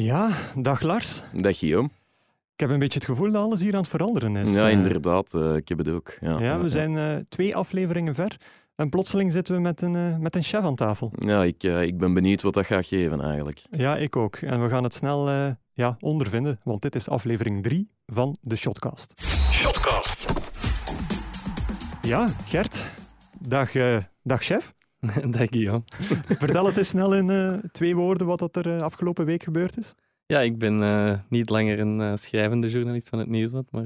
Ja, dag Lars. Dag Guillaume. Ik heb een beetje het gevoel dat alles hier aan het veranderen is. Ja, Eh, inderdaad. eh, ik heb het ook. Ja, ja, we zijn eh, twee afleveringen ver en plotseling zitten we met een, met een chef aan tafel. Ja, ik, ik ben benieuwd wat dat gaat geven eigenlijk. Ja, ik ook. En we gaan het snel eh, ja, ondervinden, want dit is aflevering 3 van de Shotcast. Shotcast. Ja, Gert. Dag, dag chef. Dag Guillaume. Vertel het eens snel in eh, twee woorden wat dat er eh, afgelopen week gebeurd is. Ja, ik ben eh, niet langer een schrijvende journalist van het Nieuwsblad, maar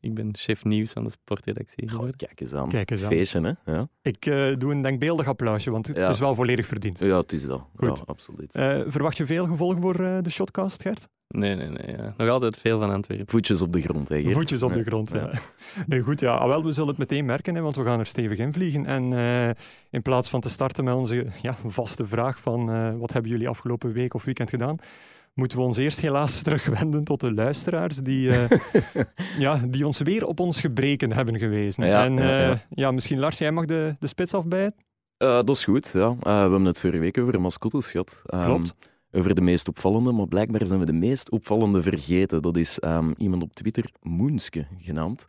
ik ben chef nieuws aan de sportredactie geworden. Kijk eens aan. Kijk eens aan. Feestje, hè? Ja, Ik eh, doe een denkbeeldig applausje, want het is wel volledig verdiend. ja het is dat. Goed. Ja, absoluut. Eh, verwacht je veel gevolgen voor eh, de Shotcast, Gert? Nee, nee, nee. ja. Nog altijd veel van Antwerpen. Voetjes op de grond, hè, Geert? Voetjes op de grond. Ja. Ja. Nee, goed, ja. Ah, wel, we zullen het meteen merken, hè, want we gaan er stevig in vliegen. En eh, in plaats van te starten met onze ja, vaste vraag van eh, wat hebben jullie afgelopen week of weekend gedaan, moeten we ons eerst helaas terugwenden tot de luisteraars die, eh, ja, die ons weer op ons gebreken hebben gewezen. Ja, en ja, eh, misschien Lars, jij mag de, de spits afbijten. Eh, dat is goed, ja. Eh, we hebben het vorige week over mascottes gehad. Ehm, Klopt. Over de meest opvallende, maar blijkbaar zijn we de meest opvallende vergeten. Dat is ehm, iemand op Twitter, Moenske genaamd.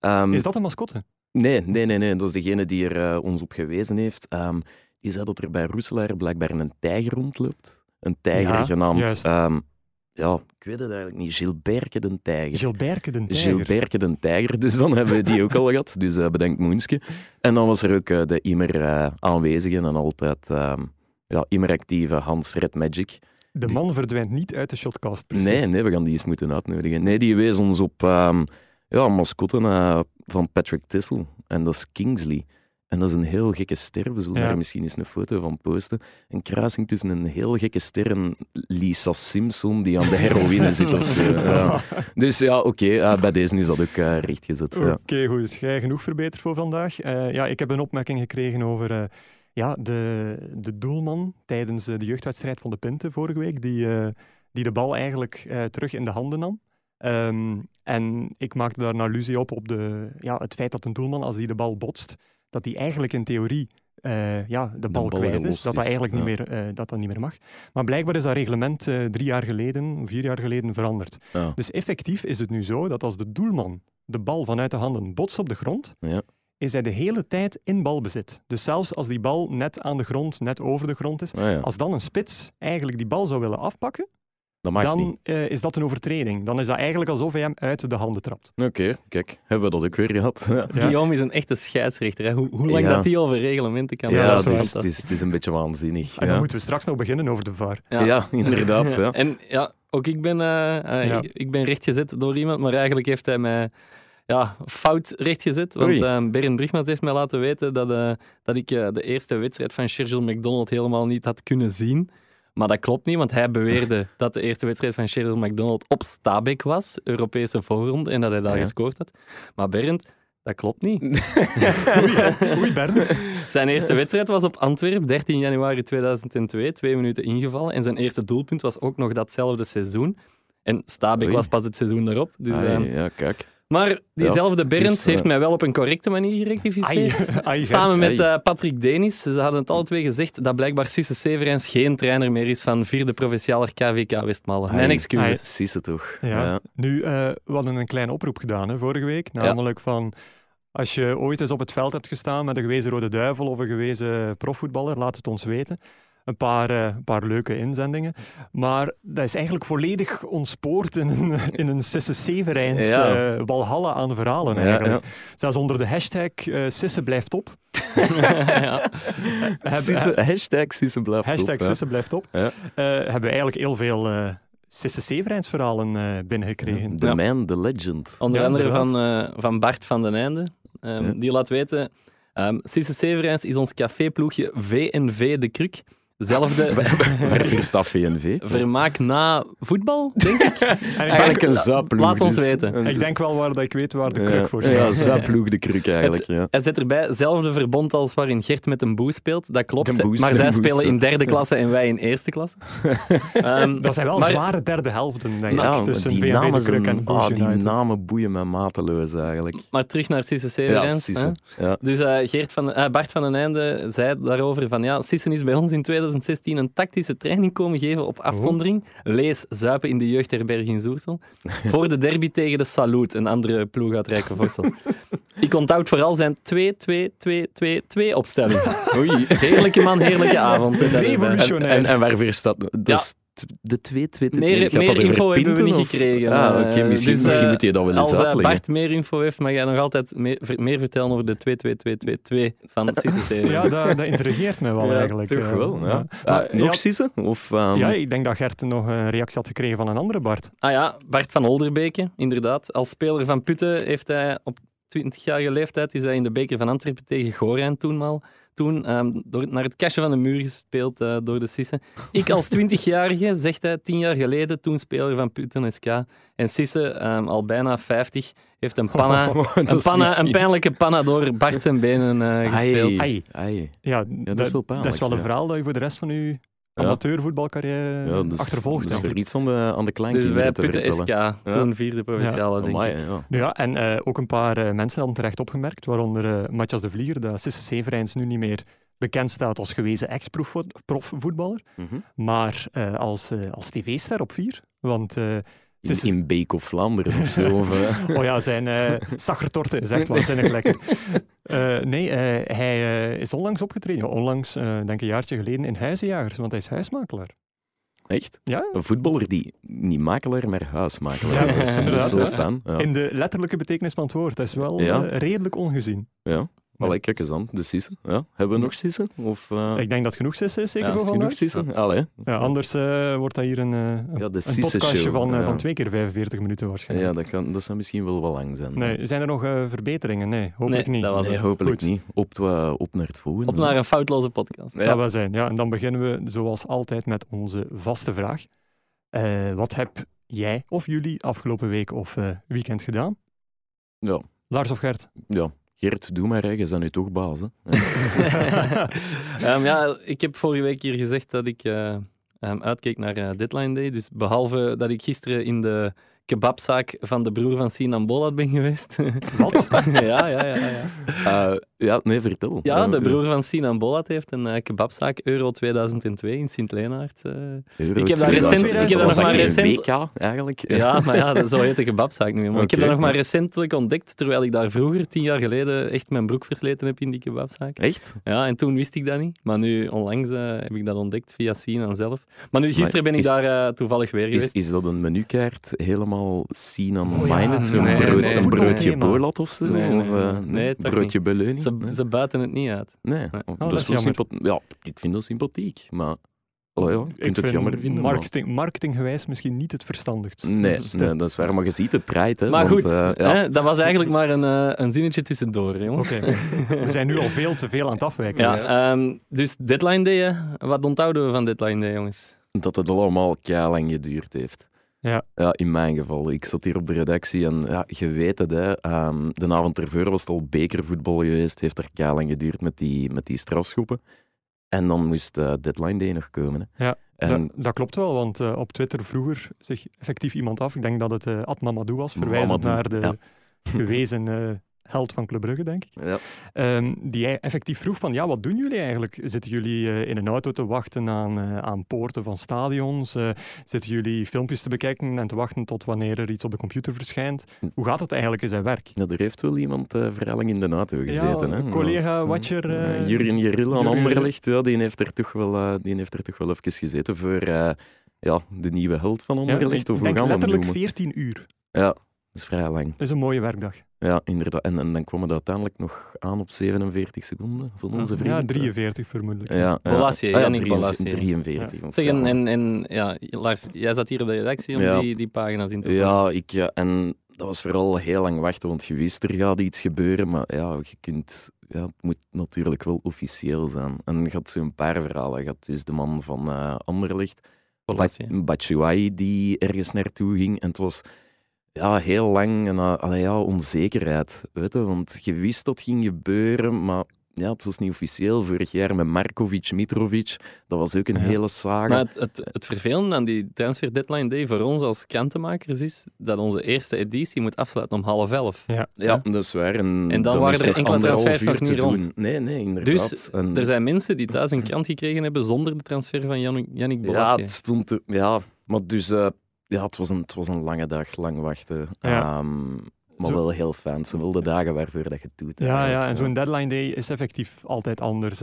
Ehm, Is dat een mascotte? Nee, nee, nee, nee. Dat is degene die er eh, ons op gewezen heeft. Ehm, die zei dat er bij Roeselaar blijkbaar een tijger rondloopt. Een tijger Ja, genaamd... juist. ja, ik weet het eigenlijk niet. Gilberke de tijger. Gilberke de tijger. Gilberke de tijger. Dus dan hebben we die ook al gehad. Dus eh, bedankt Moenske. En dan was er ook eh, de immer eh, aanwezige en altijd ja, immer actieve Hans Red Magic. De man verdwijnt niet uit de Shotcast, precies. Nee, nee, we gaan die eens moeten uitnodigen. Nee, die wees ons op ehm ja, een mascotte eh, van Patrick Tissel. En dat is Kingsley. En dat is een heel gekke ster. We zullen Ja. daar misschien eens een foto van posten. Een kruising tussen een heel gekke ster en Lisa Simpson die aan de heroïne zit of zo. Ja. Dus ja, oké, eh, bij deze is dat ook eh, rechtgezet. Ja. Oké, goed. Dus jij genoeg verbeterd voor vandaag. Ja, ik heb een opmerking gekregen over ja, de, de doelman tijdens eh, de jeugdwedstrijd van de Pinte vorige week, die, eh, die de bal eigenlijk eh, terug in de handen nam. Ehm, en ik maakte daar een allusie op, op de, ja, het feit dat een doelman, als die de bal botst, dat hij eigenlijk in theorie ja, de bal bal kwijt is. Dat dat eigenlijk niet, meer, dat dat niet meer mag. Maar blijkbaar is dat reglement drie jaar geleden, of vier jaar geleden veranderd. Ja. Dus effectief is het nu zo dat als de doelman de bal vanuit de handen botst op de grond, Ja. Is hij de hele tijd in balbezit. Dus zelfs als die bal net aan de grond, net over de grond is, Ah, ja. als dan een spits eigenlijk die bal zou willen afpakken, niet. dan eh, is dat een overtreding. Dan is dat eigenlijk alsof hij hem uit de handen trapt. Oké, kijk, hebben we dat ook weer gehad. Ja. Guillaume is een echte scheidsrechter. Hè. Hoe, hoe lang Ja. dat die over reglementen kan Ja, dat is het, is, het, is, een beetje waanzinnig. En dan ja. moeten we straks nog beginnen over de VAR. Ja. inderdaad. Ja. En ja, ook ik ben, Ja. ik, ik ben rechtgezet door iemand, maar eigenlijk heeft hij mij ja, fout rechtgezet. Want Oei. eh Berend Brugmans heeft mij laten weten dat, eh, dat ik eh, de eerste wedstrijd van Sergio McDonald helemaal niet had kunnen zien. Maar dat klopt niet, want hij beweerde dat de eerste wedstrijd van Cheryl McDonald op Stabek was, Europese voorronde, en dat hij daar Ja. gescoord had. Maar Berend, dat klopt niet. Oei, hè. Oei Bern. Zijn eerste wedstrijd was op Antwerpen, 13 januari 2002, twee minuten ingevallen. En zijn eerste doelpunt was ook nog datzelfde seizoen. En Stabek Oei. was pas het seizoen daarop. Dus, ja, kijk. Maar diezelfde Berend dus, heeft eh, mij wel op een correcte manier gerectificeerd. ai, Samen met eh, Patrick Denis. Ze hadden het alle twee gezegd dat blijkbaar Sisse Severijns geen trainer meer is van vierde provincialer KVK Westmalle. Mijn excuses. ze toch. Ja. Ja. Nu, eh, we hadden een kleine oproep gedaan hè, vorige week. Namelijk van, als je ooit eens op het veld hebt gestaan met een gewezen Rode Duivel of een gewezen profvoetballer, laat het ons weten. Een paar, eh, een paar leuke inzendingen. Maar dat is eigenlijk volledig ontspoord in een, in een Sisse Severijns Ja. eh, walhalla aan verhalen Ja, eigenlijk. Zelfs onder de hashtag eh, Sisse blijft op. ja. Heb- Sisse, hashtag Sisse blijft Hashtag op, hè. Sisse blijft op. Ja. Eh, hebben we eigenlijk heel veel eh Sisse Severijns verhalen eh, binnengekregen. The Ja. man, the legend. Onder Ja, andere van, eh, van Bart van den Einde. Ehm, Ja. Die laat weten... ehm Sisse Severijns is ons caféploegje VNV De Kruk. Zelfde VNV? vermaak na voetbal, denk ik. En ik Eigenlijk een zuiploeg. Laat ons dus. weten. Ik denk wel waar dat ik weet waar de ja, kruk voor staat. Ja, zuiploeg de kruk eigenlijk. Ja. Hij zet erbij, zelfde verbond als waarin Gert met een boe speelt. Dat klopt. Maar zij spelen ja. in derde klasse en wij in eerste klasse. Ehm, Dat zijn wel maar- zware derde helften, denk Ja, ik, tussen die namen, de Kruk en ah, die namen boeien me mateloos eigenlijk. Maar terug naar Sisse Ja, Severijns. Sisse. Ja. Dus Geert van, eh, Bart van den Einde zei daarover van ja, Sissen is bij ons in tweede 2016 een tactische training komen geven op afzondering. Lees zuipen in de jeugdherberg in Zoersel. voor de derby tegen de Salut, een andere ploeg uit. Ik onthoud vooral zijn 2-2-2-2-2 opstelling. Oei. Heerlijke man, heerlijke avond. dat. En, en, en waarvoor dat? Ja. is t- de 2 2 Meer, Gaat meer info hebben we Pinten, niet of- gekregen. Ah, oké, Eh, misschien, dus, misschien eh, moet je dat wel eens Als eh, uitleggen. Bart meer info heeft, mag jij nog altijd meer, meer vertellen over de 2-2-2-2-2 van de serie. Ja, dat, dat intrigeert mij wel Ja, eigenlijk. Toch wel, ja. ja. Ah, Maar, nog Sisse? Of, ehm, ja, ik denk dat Gert nog een reactie had gekregen van een andere Bart. Ah ja, Bart van Olderbeke, inderdaad. Als speler van Putten heeft hij op 20-jarige leeftijd is hij in de beker van Antwerpen tegen Gorijn toenmaal. Toen ehm, door, naar het kastje van de muur gespeeld eh, door de Sisse. Ik als 20-jarige, zegt hij, 10 jaar geleden, toen speler van Putten SK. En Sisse, ehm, al bijna 50, heeft een, panna, dat een, panna, een pijnlijke panna door Bart zijn benen eh, gespeeld. Ai, ai. Ja, dat is wel pijnlijk, Dat is wel een ja. verhaal dat je voor de rest van je Ja. Amateurvoetbalcarrière Ja, dus, achtervolgt. Dus voor iets aan de, aan de Dus kleinkinderen wij te Putten. SK, toen vierde provinciale, denk Amai, ik. ja. Nu Ja, en eh, ook een paar eh, mensen hadden terecht opgemerkt, waaronder eh Matthias de Vlieger, dat Sisse Severijns nu niet meer bekend staat als gewezen ex-profvoetballer, Mhm. maar eh, als, als tv-ster op vier. Want eh, In, in Beek of Vlaanderen of zo. Of, eh, Oh ja, zijn uh, is echt waanzinnig lekker. Eh, nee, hij is onlangs opgetreden. Onlangs, denk een jaartje geleden, in Huizenjagers, want hij is huismakelaar. Echt? Ja, Een voetballer die niet makelaar, maar huismakelaar Ja, wordt. Dat is inderdaad, wel ja. in de letterlijke betekenis van het woord. Dat is wel redelijk ongezien. ja. Allee, kijk eens aan. De Sisse. Ja. Hebben we nog Sisse? Of, eh, Ik denk dat genoeg is, is zeker Ja, voor genoeg? Allee. Ja, anders eh, wordt dat hier een, eh, een, Ja, de een Sisse podcastje van, ja. van twee keer 45 minuten waarschijnlijk. Ja, dat, kan, dat zou misschien wel wel lang zijn. Nee, zijn er nog eh, verbeteringen? Nee, hopelijk Nee, niet. dat was Nee, hopelijk Goed. niet. Op, op naar het volgende. Op naar een foutloze podcast. Dat zou wel zijn. Ja, en dan beginnen we zoals altijd met onze vaste vraag. Eh, wat heb jij of jullie afgelopen week of eh, weekend gedaan? Ja. Lars of Gert? ja. Gert, doe maar, hè. je bent nu toch baas. Hè. Ehm, ja, ik heb vorige week hier gezegd dat ik eh, ehm, uitkeek naar eh, Deadline Day. Dus behalve dat ik gisteren in de kebabzaak van de broer van Sinan Bolat ben geweest. Wat? ja, ja, ja, ja. Eh, ja, nee, vertel. Ja, de Eh, broer van Sinan Bolat heeft een eh, kebabzaak Euro 2002 in Sint-Leenaard. Euro Ik heb daar 2000. recent- ik heb daar nog maar recent- WK, eigenlijk. Ja, maar ja, dat- zo heet de kebabzaak nu. Maar ik heb dat nog maar recentelijk ontdekt, terwijl ik daar vroeger, tien jaar geleden, echt mijn broek versleten heb in die kebabzaak. Echt? Ja, en toen wist ik dat niet. Maar nu, onlangs, heb ik dat ontdekt via Sinan zelf. Maar nu, gisteren ben ik is- daar toevallig weer Is, geweest. is dat een menukaart helemaal Oh ja? Zo'n nee, brood, nee, een broodje bolat of zo? Nee, nee, of, eh, nee. Nee, toch broodje beleuning? Ze, Nee. ze buiten het niet uit. Nee, Nee. Oh, dat is wel sympathiek. Ja, ik vind dat sympathiek, maar oh ja, je ik kunt het vind jammer vinden. maar- marketing, marketinggewijs misschien niet het verstandigst. Nee, Dat is nee, dat is waar, maar je ziet het draait. Hè, Maar want, goed, eh, ja. hè, dat was eigenlijk maar een, eh, een zinnetje tussendoor, jongens. Oké, we zijn nu al veel te veel aan het afwijken. Ja, ehm, dus Deadline Day, hè. wat onthouden we van Deadline Day, jongens? dat het allemaal lang geduurd heeft. Ja. ja, in mijn geval. Ik zat hier op de redactie en ja, je weet het, hè, ehm, de avond ervoor was het al bekervoetbal geweest, heeft er lang geduurd met die, met die strafschoppen. En dan moest eh, deadline day nog komen. Hè. Ja, en, Dat, dat klopt wel, want eh, op Twitter vroeger zich effectief iemand af. Ik denk dat het eh Ad Mamadou was, verwijzend Mamadou, naar de ja. gewezen held van Club Brugge, denk ik. ja. Ehm, die hij effectief vroeg van, ja, wat doen jullie eigenlijk? Zitten jullie eh, in een auto te wachten aan, eh, aan poorten van stadions? Eh, zitten jullie filmpjes te bekijken en te wachten tot wanneer er iets op de computer verschijnt? Hm. Hoe gaat het eigenlijk in zijn werk? Ja, er heeft wel iemand uh, vrij lang in de auto gezeten. hè. een collega, watcher... eh, Jurjen Geril aan Anderlecht, ja, die, heeft er toch wel, die heeft er toch wel even gezeten voor ja, de nieuwe held van ja, Anderlecht. ik of hoe gaan we hem letterlijk noemen? 14 uur. Ja, dat is vrij lang. Dat is een mooie werkdag. Ja, inderdaad. En, en dan kwam het uiteindelijk nog aan op 47 seconden van onze vriend. Ja, 43 vermoedelijk. Ja, ja. Bolasie, Ah, ja, Yannick 43, Bolasie. 43. want Zeg, en, ja. en, en ja, Lars, jij zat hier op de redactie om Ja. die, die pagina's in te vullen. Ja, ik, ja, en dat was vooral heel lang wachten, want je wist er gaat iets gebeuren, maar ja, je kunt, ja, het moet natuurlijk wel officieel zijn. En je had zo'n paar verhalen. Je had dus de man van eh Anderlecht, Batshuayi, die ergens naartoe ging. En het was ja, heel lang en, eh, allee, ja, onzekerheid, weet je, want je wist dat ging gebeuren, maar ja, het was niet officieel, vorig jaar met Markovic, Mitrovic. Dat was ook een Ja. hele saga. Maar het, het, het vervelende aan die transfer deadline day voor ons als krantenmakers is dat onze eerste editie moet afsluiten om half elf. Ja, dat is waar. En, En dan waren er enkele transfers nog niet doen. rond. Nee, nee, inderdaad. Dus En- er zijn mensen die thuis een krant gekregen hebben zonder de transfer van Jan- Yannick ja, Bolasie. het stond... te- ja, maar dus... eh, ja, het was, een, het was een lange dag, lang wachten. Ja. Ehm, maar Zo- wel heel fijn. Ze wilde dagen waarvoor dat je het doet. Ja, ja, en zo'n deadline day is effectief altijd anders.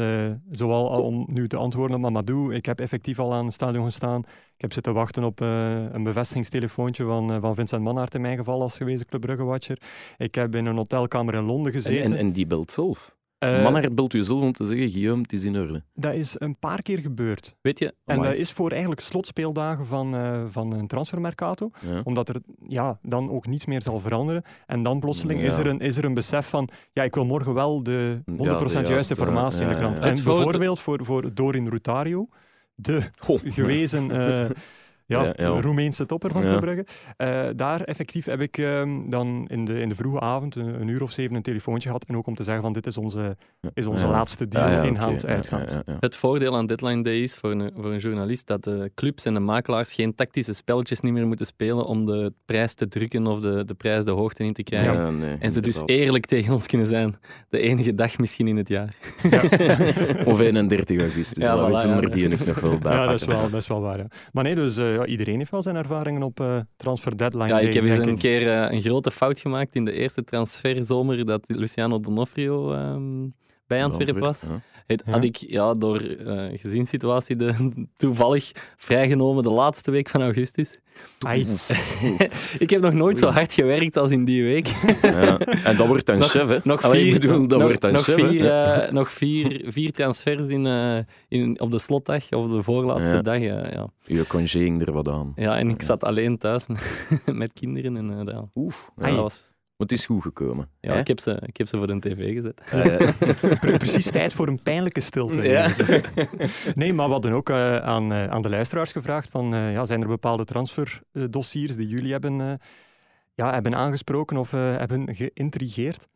zowel om nu te antwoorden op Mamadou, ik heb effectief al aan het stadion gestaan. Ik heb zitten wachten op eh, een bevestigingstelefoontje van, eh, van Vincent Manhart in mijn geval als gewezen Club Brugge-watcher. Ik heb in een hotelkamer in Londen En, gezeten. en, en die belt zelf. Eh, Manhart belt u zelf om te zeggen, Guillaume, het is in orde. Dat is een paar keer gebeurd. Weet je, En Amai. dat is voor eigenlijk slotspeeldagen van, eh, van een transfermercato. Ja. Omdat er ja, dan ook niets meer zal veranderen. En dan plotseling Ja. is, er een, is er een besef van, ja, ik wil morgen wel de 100% Ja, de juiste juiste, informatie in de krant. En bijvoorbeeld voor, voor Dorin Rutario, de gewezen eh, ja, Ja, ja. Roemeense topper van Ja. Club Brugge. Eh, daar effectief heb ik ehm, dan in de, in de vroege avond, een, een uur of zeven, een telefoontje gehad. En ook om te zeggen van, dit is onze, is onze Ja. laatste deal, in hand, Ja, uitgaand. ja, ja, ja. Het voordeel aan deadline day is voor een, voor een journalist dat de clubs en de makelaars geen tactische spelletjes niet meer moeten spelen om de prijs te drukken of de, de prijs de hoogte in te krijgen. Ja, nee, En ze dus eerlijk tegen ons kunnen zijn. De enige dag misschien in het jaar. Of 31 augustus, Ja, voilà, ja. er die nog wel bij Ja, dat is wel, dat is wel waar. Ja. Maar nee, dus eh, ja, iedereen heeft wel zijn ervaringen op eh, transfer deadline Ja, day, ik heb eens een ik. keer eh, een grote fout gemaakt in de eerste transferzomer dat Luciano Donofrio ehm, bij Antwerpen was. Ja. Het, Ja. had ik ja, door eh gezinssituatie de, toevallig vrijgenomen de laatste week van augustus. Ik heb nog nooit zo hard gewerkt als in die week. Ja. En dat wordt dan Nog- chef, hè? Nog Allee, vier, ik bedoel, dat nog, wordt dan nog chef, hè? vier, eh, nog vier, vier transfers in, eh, in, op de slotdag, of de voorlaatste Ja. dag. Ja, ja. Je congé ging er wat aan. ja, en ik Ja. zat alleen thuis met, met kinderen. En, eh, ja. Oef. Ja, Ja. dat was, het is goed gekomen. ja, hè? ik, heb ze, ik heb ze voor de tv gezet. Eh, Pre- precies tijd voor een pijnlijke stilte. Ja. Nee, maar we hadden ook eh, aan, eh, aan de luisteraars gevraagd van, eh, ja, zijn er bepaalde transferdossiers die jullie hebben, eh, ja, hebben aangesproken of eh, hebben geïntrigeerd?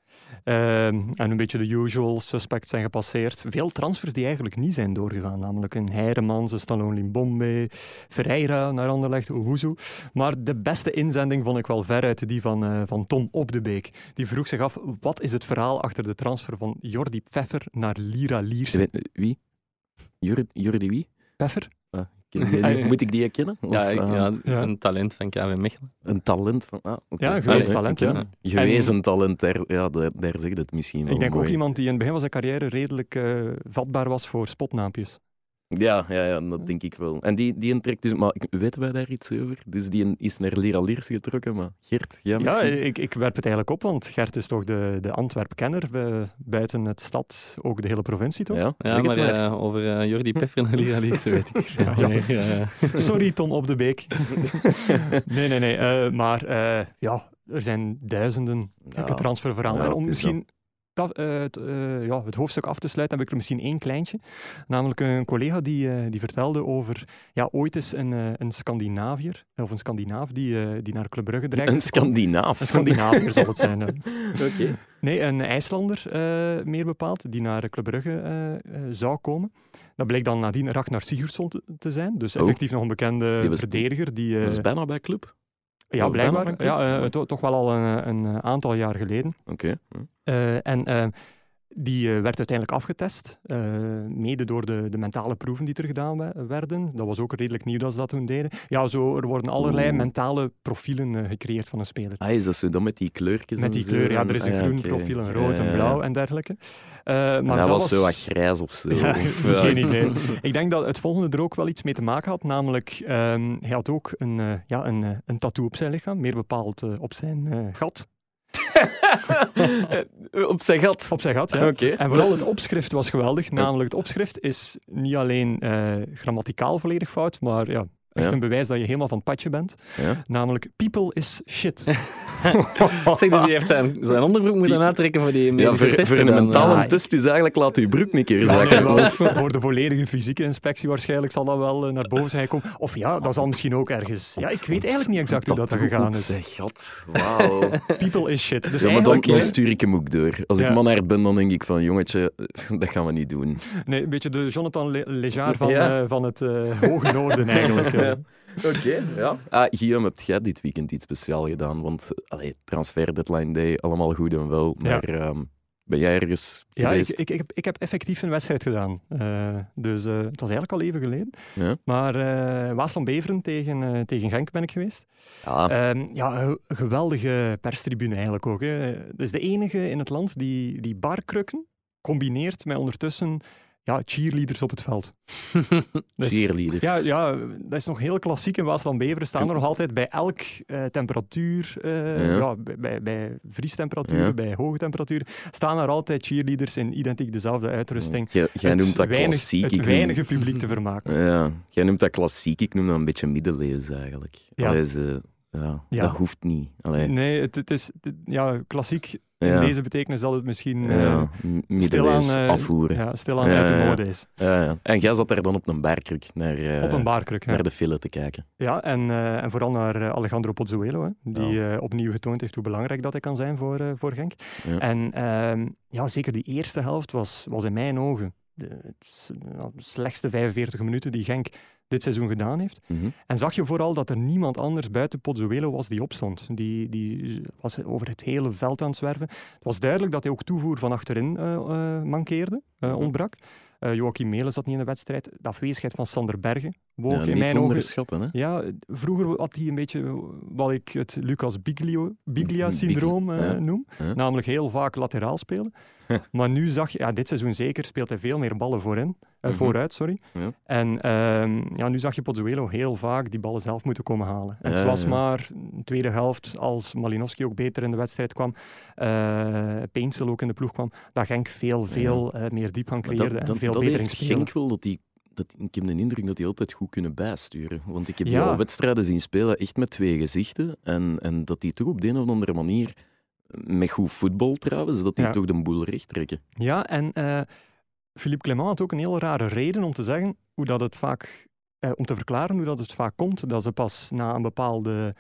Ehm, en een beetje de usual suspects zijn gepasseerd. Veel transfers die eigenlijk niet zijn doorgegaan, namelijk een Heiremans, een Stallone Limbombe, Ferreira naar Anderlecht, Owuzu. Maar de beste inzending vond ik wel veruit die van, eh, van Tom Op de Beek. Die vroeg zich af, wat is het verhaal achter de transfer van Jordi Pfeffer naar Lira weet- wie? Jordi, Jordi wie? Pfeffer? Die? Moet ik die herkennen? Of, Ja, ik- eh, ja, een talent van KV Mechelen. Een talent van... Ah. Ja, een geweest Ah, talent, ja. Gewezen talent, daar, ja, daar, daar zeg je het misschien wel Ik denk ook iemand die in het begin van zijn carrière redelijk eh, vatbaar was voor spotnaampjes. Ja, ja, ja, dat denk ik wel. En die, die trekt dus... Maar weten wij daar iets over? Dus die is naar Lira Liers getrokken, maar Gert, ja, Ja, ik, ik werp het eigenlijk op, want Gert is toch de, de Antwerp-kenner buiten het stad, ook de hele provincie toch? Ja, Ja, maar het maar. eh, over eh, Jordi Peffer en Lira weet ik Ja, eh. Sorry Tom op de Beek. nee, nee, nee. eh, maar eh, ja, er zijn duizenden Ja. transferverhalen. Ja, om misschien het, eh, ja, het hoofdstuk af te sluiten, heb ik er misschien één kleintje. Namelijk een collega die, eh, die vertelde over... Ja, ooit is een, eh, een Scandinaviër, of een Scandinaaf, die, eh, die naar Club Brugge dreigde Een. Scandinaaf. Een Scandinaviër zal het zijn. Oké. Nee, een IJslander, eh, meer bepaald, die naar Club Brugge eh, eh, zou komen. Dat bleek dan nadien Ragnar Sigurdsson te, te zijn. Dus Oh. effectief nog een bekende Die was- verdediger. Die, eh, is bijna bij club. Ja, blijkbaar. Ja, eh, to- toch wel al een, een aantal jaar geleden. Oké. Eh, en eh, die eh, werd uiteindelijk afgetest, eh, mede door de, de mentale proeven die er gedaan we- werden. Dat was ook redelijk nieuw dat ze dat toen deden. Ja, zo, er worden allerlei mentale profielen eh, gecreëerd van een speler. Ah, is dat zo dan met die kleurtjes Met die kleur, ja, En- er is een ah, groen profiel, een rood, een blauw en dergelijke. Maar dat dat was zo wat grijs of zo. Ja, of, geen idee. Ik denk dat het volgende er ook wel iets mee te maken had. Namelijk, ehm, hij had ook een, ja, een, een tattoo op zijn lichaam, meer bepaald op zijn gat. Op zijn gat. Op zijn gat, ja. En vooral het opschrift was geweldig. Namelijk, het opschrift is niet alleen eh, grammaticaal volledig fout, maar ja, Echt Ja. een bewijs dat je helemaal van het padje bent. Ja. Namelijk, people is shit. Zeg, dus die heeft zijn, zijn onderbroek moeten aantrekken voor die Ja, voor, testen voor een mentale eh. Ja, test is eigenlijk laat je broek een keer zakken. voor de volledige fysieke inspectie waarschijnlijk zal dat wel eh, naar boven zijn gekomen. Of ja, dat zal misschien ook ergens... Ja, ik weet eigenlijk niet exact hoe dat, er gegaan is. Zeg, god. Wauw. People is shit. Dus ja, maar dan, stuur ik hem ook door. Als Ja. ik manhart ben, dan denk ik van, jongetje, dat gaan we niet doen. Nee, een beetje de Jonathan Le Lejar van, Ja. eh, van het eh, Hoge Noorden eigenlijk. Oké, ja. Ah, Guillaume, heb jij dit weekend iets speciaal gedaan? Want, allee, transfer deadline day, allemaal goed en wel. Ja. Maar ehm, ben jij ergens Ja, ik, geweest? ik, ik, heb, ik heb effectief een wedstrijd gedaan. Eh, dus eh, het was eigenlijk al even geleden. Ja. Maar eh Waasland-Beveren tegen, eh, tegen Genk ben ik geweest. Ja, Ehm, ja, geweldige perstribune eigenlijk ook. Hè. Het is de enige in het land die, die barkrukken combineert met ondertussen ja, cheerleaders op het veld. Dus- cheerleaders. Ja, ja, dat is nog heel klassiek in Waasland-Beveren. Staan er nog altijd bij elk eh, temperatuur, eh, Ja. ja. bij, bij, vriestemperaturen, Ja. bij hoge temperaturen, staan er altijd cheerleaders in identiek dezelfde uitrusting. Jij, noemt dat weinig- klassiek. Het noem- weinige publiek te vermaken. Ja, jij noemt dat klassiek, ik noem dat een beetje middeleeuws eigenlijk. Ja. Allee, ze- ja, Ja. Dat hoeft niet. Allee, Nee, het, het is het- ja, klassiek in Ja. deze betekenis dat het misschien ja, middeleeuws stilaan, eh, afvoeren. ja, stilaan uit de mode is. Ja, ja. En jij zat daar dan op een barkruk naar, eh, Op een baarkruk. Naar de file te kijken. ja en, en vooral naar Alejandro Pozzuelo, hè, die opnieuw getoond heeft hoe belangrijk dat hij kan zijn voor, voor Genk. En ehm, ja, zeker die eerste helft was, was in mijn ogen de, ja, de slechtste 45 minuten die Genk dit seizoen gedaan heeft. Mhm. En zag je vooral dat er niemand anders buiten Pozzuelo was die opstond. Die, die was over het hele veld aan het zwerven. Het was duidelijk dat hij ook toevoer van achterin eh, eh, mankeerde, eh, Mhm. ontbrak. Joachim Melen zat niet in de wedstrijd. De afwezigheid van Sander Bergen woog Ja, in mijn ogen hè? ja, vroeger had hij een beetje wat ik het Lucas Biglia-syndroom Biglia, noem. Ja. Namelijk heel vaak lateraal spelen. maar nu zag je, ja, dit seizoen zeker, speelt hij veel meer ballen voorin, eh, Mhm. vooruit. Sorry. Ja. En ehm, ja, nu zag je Pozzuelo heel vaak die ballen zelf moeten komen halen. Ja, het was ja. maar een tweede helft, als Malinowski ook beter in de wedstrijd kwam, Peensel ook in de ploeg kwam, dat Genk veel, veel eh, meer diepgang creëerde dat, en veel beter spelen. Genk wel dat die... Dat, ik heb de indruk dat die altijd goed kunnen bijsturen. Want ik heb die Ja. al wedstrijden zien spelen, echt met twee gezichten. En, en dat die toch op de een of andere manier, met goed voetbal trouwens, dat die Ja. toch de boel recht trekken. Ja, en eh, Philippe Clement had ook een heel rare reden om te zeggen hoe dat het vaak, eh, om te verklaren hoe dat het vaak komt dat ze pas na een bepaalde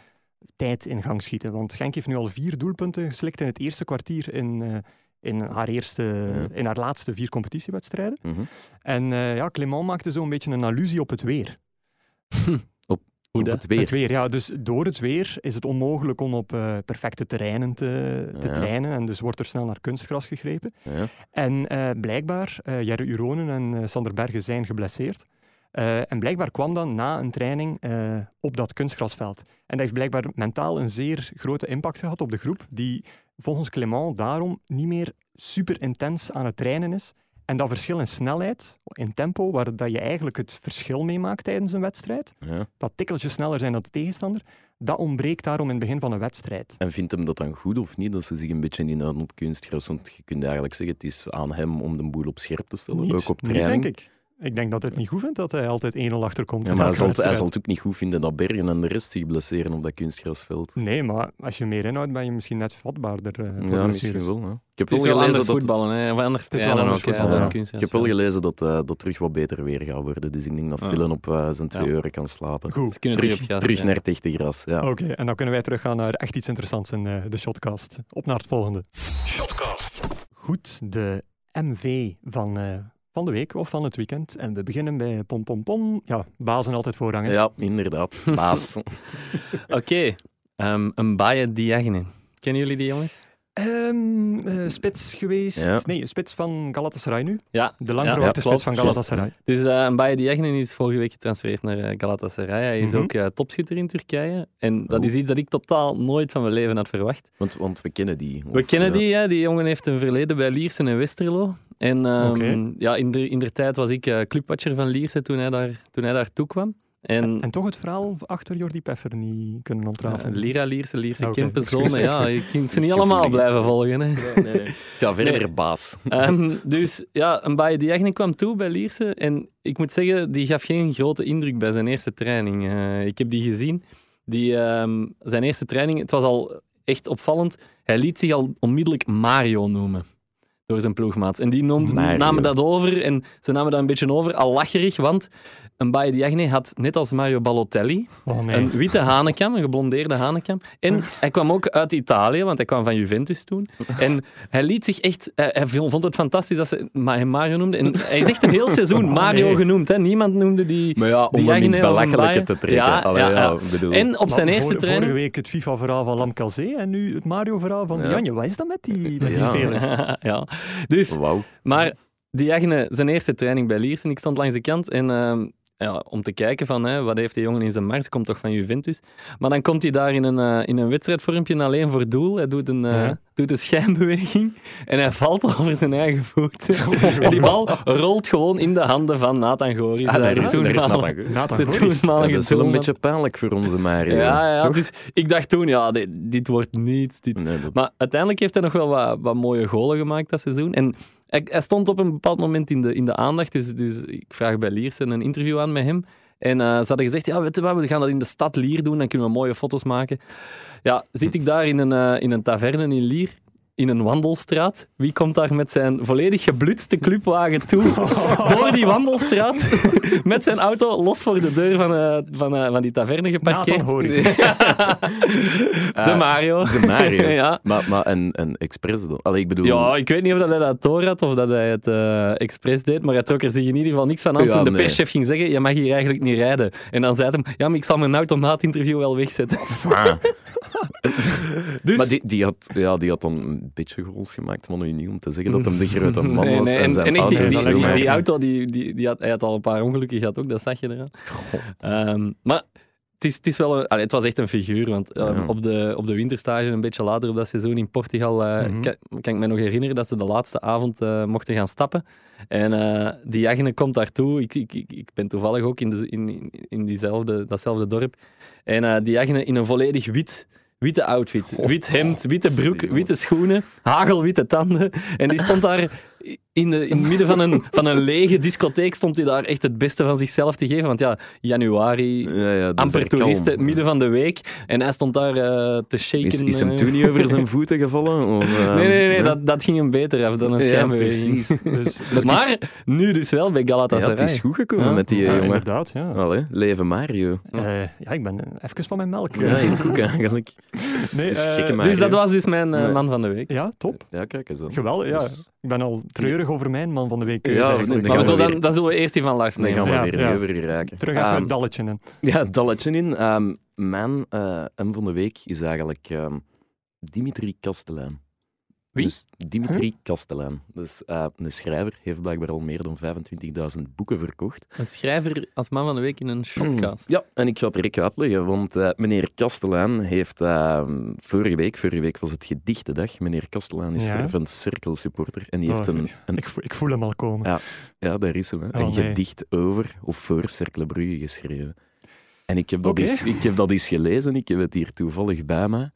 tijd in gang schieten. Want Genk heeft nu al vier doelpunten geslikt in het eerste kwartier in, eh, in, haar, eerste, Ja. in haar laatste vier competitiewedstrijden. Mhm. En eh, ja, Clement maakte zo een beetje een allusie op het weer. Het weer. Het weer, ja. Dus door het weer is het onmogelijk om op eh, perfecte terreinen te, te Ja. trainen. En dus wordt er snel naar kunstgras gegrepen. Ja. En eh, blijkbaar, eh Jerry Uronen en Sander Bergen zijn geblesseerd. En blijkbaar kwam dan na een training op dat kunstgrasveld. En dat heeft blijkbaar mentaal een zeer grote impact gehad op de groep, die volgens Clement daarom niet meer super intens aan het trainen is. En dat verschil in snelheid, in tempo, waar dat je eigenlijk het verschil meemaakt tijdens een wedstrijd, Ja. dat tikkeltje sneller zijn dan de tegenstander, dat ontbreekt daarom in het begin van een wedstrijd. En vindt hem dat dan goed of niet, dat ze zich een beetje inhouden op kunstgras? Want je kunt eigenlijk zeggen, het is aan hem om de boel op scherp te stellen, Niet, ook op niet, training. denk ik. Ik denk dat hij het niet goed vindt dat hij altijd 1-0 achterkomt. Ja, in maar hij zal, het- hij wedstrijd. zal het ook niet goed vinden dat Bergen en de rest zich blesseren op dat kunstgrasveld. Nee, maar als je meer inhoudt, ben je misschien net vatbaarder eh, voor ja, misschien wel. Ja. Ik heb Het is wel gelezen anders dat, voetballen, hè. of anders Het is wel anders hè, voetballen, ja. kunst- ik heb wel gelezen dat eh, dat terug wat beter weer gaat worden. Dus ik denk dat Ja. Villen op eh, zijn twee Ja. uren kan slapen. Goed, Terug, terug op gas. terug ja. naar het echte gras. Ja. oké. En dan kunnen wij teruggaan naar echt iets interessants in eh, de Shotcast. Op naar het volgende. Shotcast. Goed, de MV van, eh, van de week of van het weekend. En we beginnen bij Pom Pom Pom. Ja, bazen altijd voorrang. hè? Ja, inderdaad. Baas. Oké, ehm, een Baye Diagne. Kennen jullie die jongens? Ehm, eh, spits geweest. Ja. Nee, spits van Galatasaray nu. Ja. De lang Ja, verwachte ja, spits van. Galatasaray. Dus eh een Baye Diagne is vorige week getransfereerd naar eh, Galatasaray. Hij is Mhm. ook eh, topschutter in Turkije. En dat Oh. is iets dat ik totaal nooit van mijn leven had verwacht. Want, want we kennen die. We kennen ja. die, hè? die jongen heeft een verleden bij Liersen en Westerlo. En Oké. ja, in de, in der tijd was ik eh, clubwatcher van Liersen toen hij, daar, toen hij daar toe kwam. En, En toch het verhaal achter Jordi Peffer niet kunnen ja, ontrafelen. Lira, Lierse, Lierse Oké, Kempenzone, ja, je kunt ze niet allemaal blijven volgen. Hè. Nee, nee. Ga verder, Nee. baas. Ehm, dus ja, een Baye Diagne kwam toe bij Lierse en ik moet zeggen, die gaf geen grote indruk bij zijn eerste training. Eh, ik heb die gezien. Die, ehm, zijn eerste training, het was al echt opvallend. Hij liet zich al onmiddellijk Mario noemen door zijn ploegmaats. En die noemden, Mario. namen dat over en ze namen dat een beetje over, al lacherig, want een Baye Diagne had, net als Mario Balotelli, Oh nee. een witte hanenkam, een geblondeerde hanenkam. En hij kwam ook uit Italië, want hij kwam van Juventus toen. En hij liet zich echt... Hij, hij vond het fantastisch dat ze hem Mario noemden. En hij is echt een heel seizoen Oh, Mario nee. genoemd. Hè. Niemand noemde die... Maar ja, om hem Diagne belachelijke te trekken. Ja, Allee, ja, ja, ja. ik bedoel... En op zijn Maar eerste training... Vorige week het FIFA-verhaal van Lamkelzee en nu het Mario-verhaal van Ja. Janje. Wat is dat met die, met die Ja. spelers? ja. Dus, Wauw. maar Diagne, zijn eerste training bij Liersen, ik stond langs de kant en... ehm, ja, om te kijken van hè, wat heeft die jongen in zijn mars, komt toch van Juventus. Maar dan komt hij daar in een, eh, in een wedstrijdvormpje alleen voor doel. Hij doet een, eh, Ja. doet een schijnbeweging en hij valt over zijn eigen voet. en die bal rolt gewoon in de handen van Nathan Goris. Ah, daar is, daar is toenmalige- Nathan Goris. Nathan de Goris. Dat is wel een beetje pijnlijk voor onze Mario. Ja, ja, toch? dus ik dacht toen, ja, dit, dit wordt niets. Dit. Nee, dat- Maar uiteindelijk heeft hij nog wel wat, wat mooie golen gemaakt dat seizoen. En hij, stond op een bepaald moment in de, in de aandacht. Dus, dus ik vraag bij Liersen een interview aan met hem. En eh, ze hadden gezegd, ja, weet je wat, we gaan dat in de stad Lier doen. Dan kunnen we mooie foto's maken. Ja, zit ik daar in een, eh, in een taverne in Lier, in een wandelstraat. Wie komt daar met zijn volledig geblutste clubwagen toe, door die wandelstraat, met zijn auto los voor de deur van, eh, van, eh, van die taverne geparkeerd. De Mario. De Mario. ja. Maar, maar en, en expres dan? Allee, ik bedoel... Ja, ik weet niet of dat hij dat door had of dat hij het eh expres deed, maar hij trok er zich in ieder geval niks van aan Ja, toen de nee. perschef ging zeggen, je mag hier eigenlijk niet rijden. En dan zei hij hem, ja, maar ik zal mijn auto na het interview wel wegzetten. Ah. Dus... Maar die, die, had, ja, die had dan een beetje goals gemaakt, maar nu niet om te zeggen dat hem de grote man Nee, was. nee, en, en, zijn en echt, die, auto die, die, die auto, die, die, die had, hij had al een paar ongelukken gehad ook, dat zag je eraan. Ehm, maar het, is, het, is wel een, allee, het was echt een figuur, want eh, Ja. op, de, op de winterstage, een beetje later op dat seizoen in Portugal, eh, Mhm. kan, kan ik me nog herinneren dat ze de laatste avond eh, mochten gaan stappen. En eh die Jagne komt daartoe. Ik, ik, ik, ik ben toevallig ook in, de, in, in, diezelfde, datzelfde dorp. En die Jagne in een volledig wit, witte outfit. Wit hemd, witte broek, witte schoenen, hagelwitte tanden. En die stond daar in, de, in het midden van een, van een lege discotheek stond hij daar echt het beste van zichzelf te geven. Want ja, januari, Ja, ja, amper er kalm. toeristen, midden van de week. En hij stond daar eh, te shaken. Is, is hem eh. toen niet over zijn voeten gevallen? Of, eh, Nee, nee, nee, hè? dat, dat ging hem beter af dan een Ja, schijnbeweging. precies. Dus, Maar nu dus wel bij Ja, Galatasaray. het is goed gekomen Ja. met die ja, jongen. inderdaad, ja. Allee, leven Mario. Eh, ja, ik ben eh, even van mijn melk. Ja, ik ook eigenlijk. nee, eh, Mario. dus dat was dus mijn eh, Nee. man van de week. Ja, top. Ja, kijk eens dan. Geweldig, ja. Dus- Ik ben al treurig over mijn man van de week. Ja, Ja, nee, dan Maar we weer- dan, dan zullen we eerst die van Lars Dan nemen. gaan we Ja, weer ja. niet over geraken. Terug even Ehm, het dalletje in. Ja, dalletje in. Ehm, mijn eh M van de week is eigenlijk ehm, Dimitri Castellaan. Wie? Dus Dimitri Castellaan. Dus eh, een schrijver, heeft blijkbaar al meer dan 25.000 boeken verkocht. Een schrijver als man van de week in een shotcast. Ja, en ik ga het direct uitleggen, want eh, meneer Castellaan heeft eh, vorige week, vorige week was het gedichtendag, meneer Castellaan is Ja. fervent cirkelsupporter en die Oh, heeft een, een Ik, voel- ik voel hem al komen. Ja. Ja, daar is hem. Hè. Oh, een nee. gedicht over of voor Cercle Brugge geschreven. En ik heb, dat Oké. eens, ik heb dat eens gelezen, ik heb het hier toevallig bij me.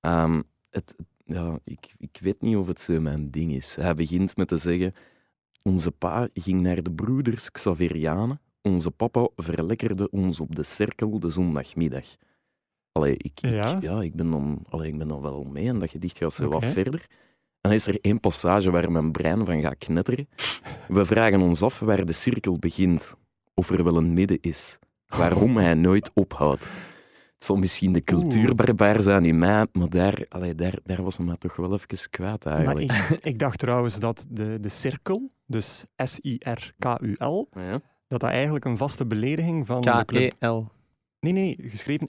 Ehm, het, ja, ik, ik weet niet of het zo mijn ding is. Hij begint met te zeggen: Onze pa ging naar de broeders Xaverianen. Onze papa verlekkerde ons op de cirkel de zondagmiddag. Allee, ik, ik, Ja. ik, ben dan, allee, ik ben dan wel mee en dat gedicht gaat zo wat verder. En dan is er één passage waar mijn brein van gaat knetteren. We vragen ons af waar de cirkel begint, of er wel een midden is, waarom hij nooit ophoudt. Het zal misschien de cultuurbarbaar zijn in mij, maar daar, allee, daar, daar was hem mij toch wel even kwaad Maar eigenlijk. ik, ik dacht trouwens dat de, de cirkel, dus S-I-R-K-U-L, Ja. dat dat eigenlijk een vaste belediging van de club... K-E-L. Nee, nee, geschreven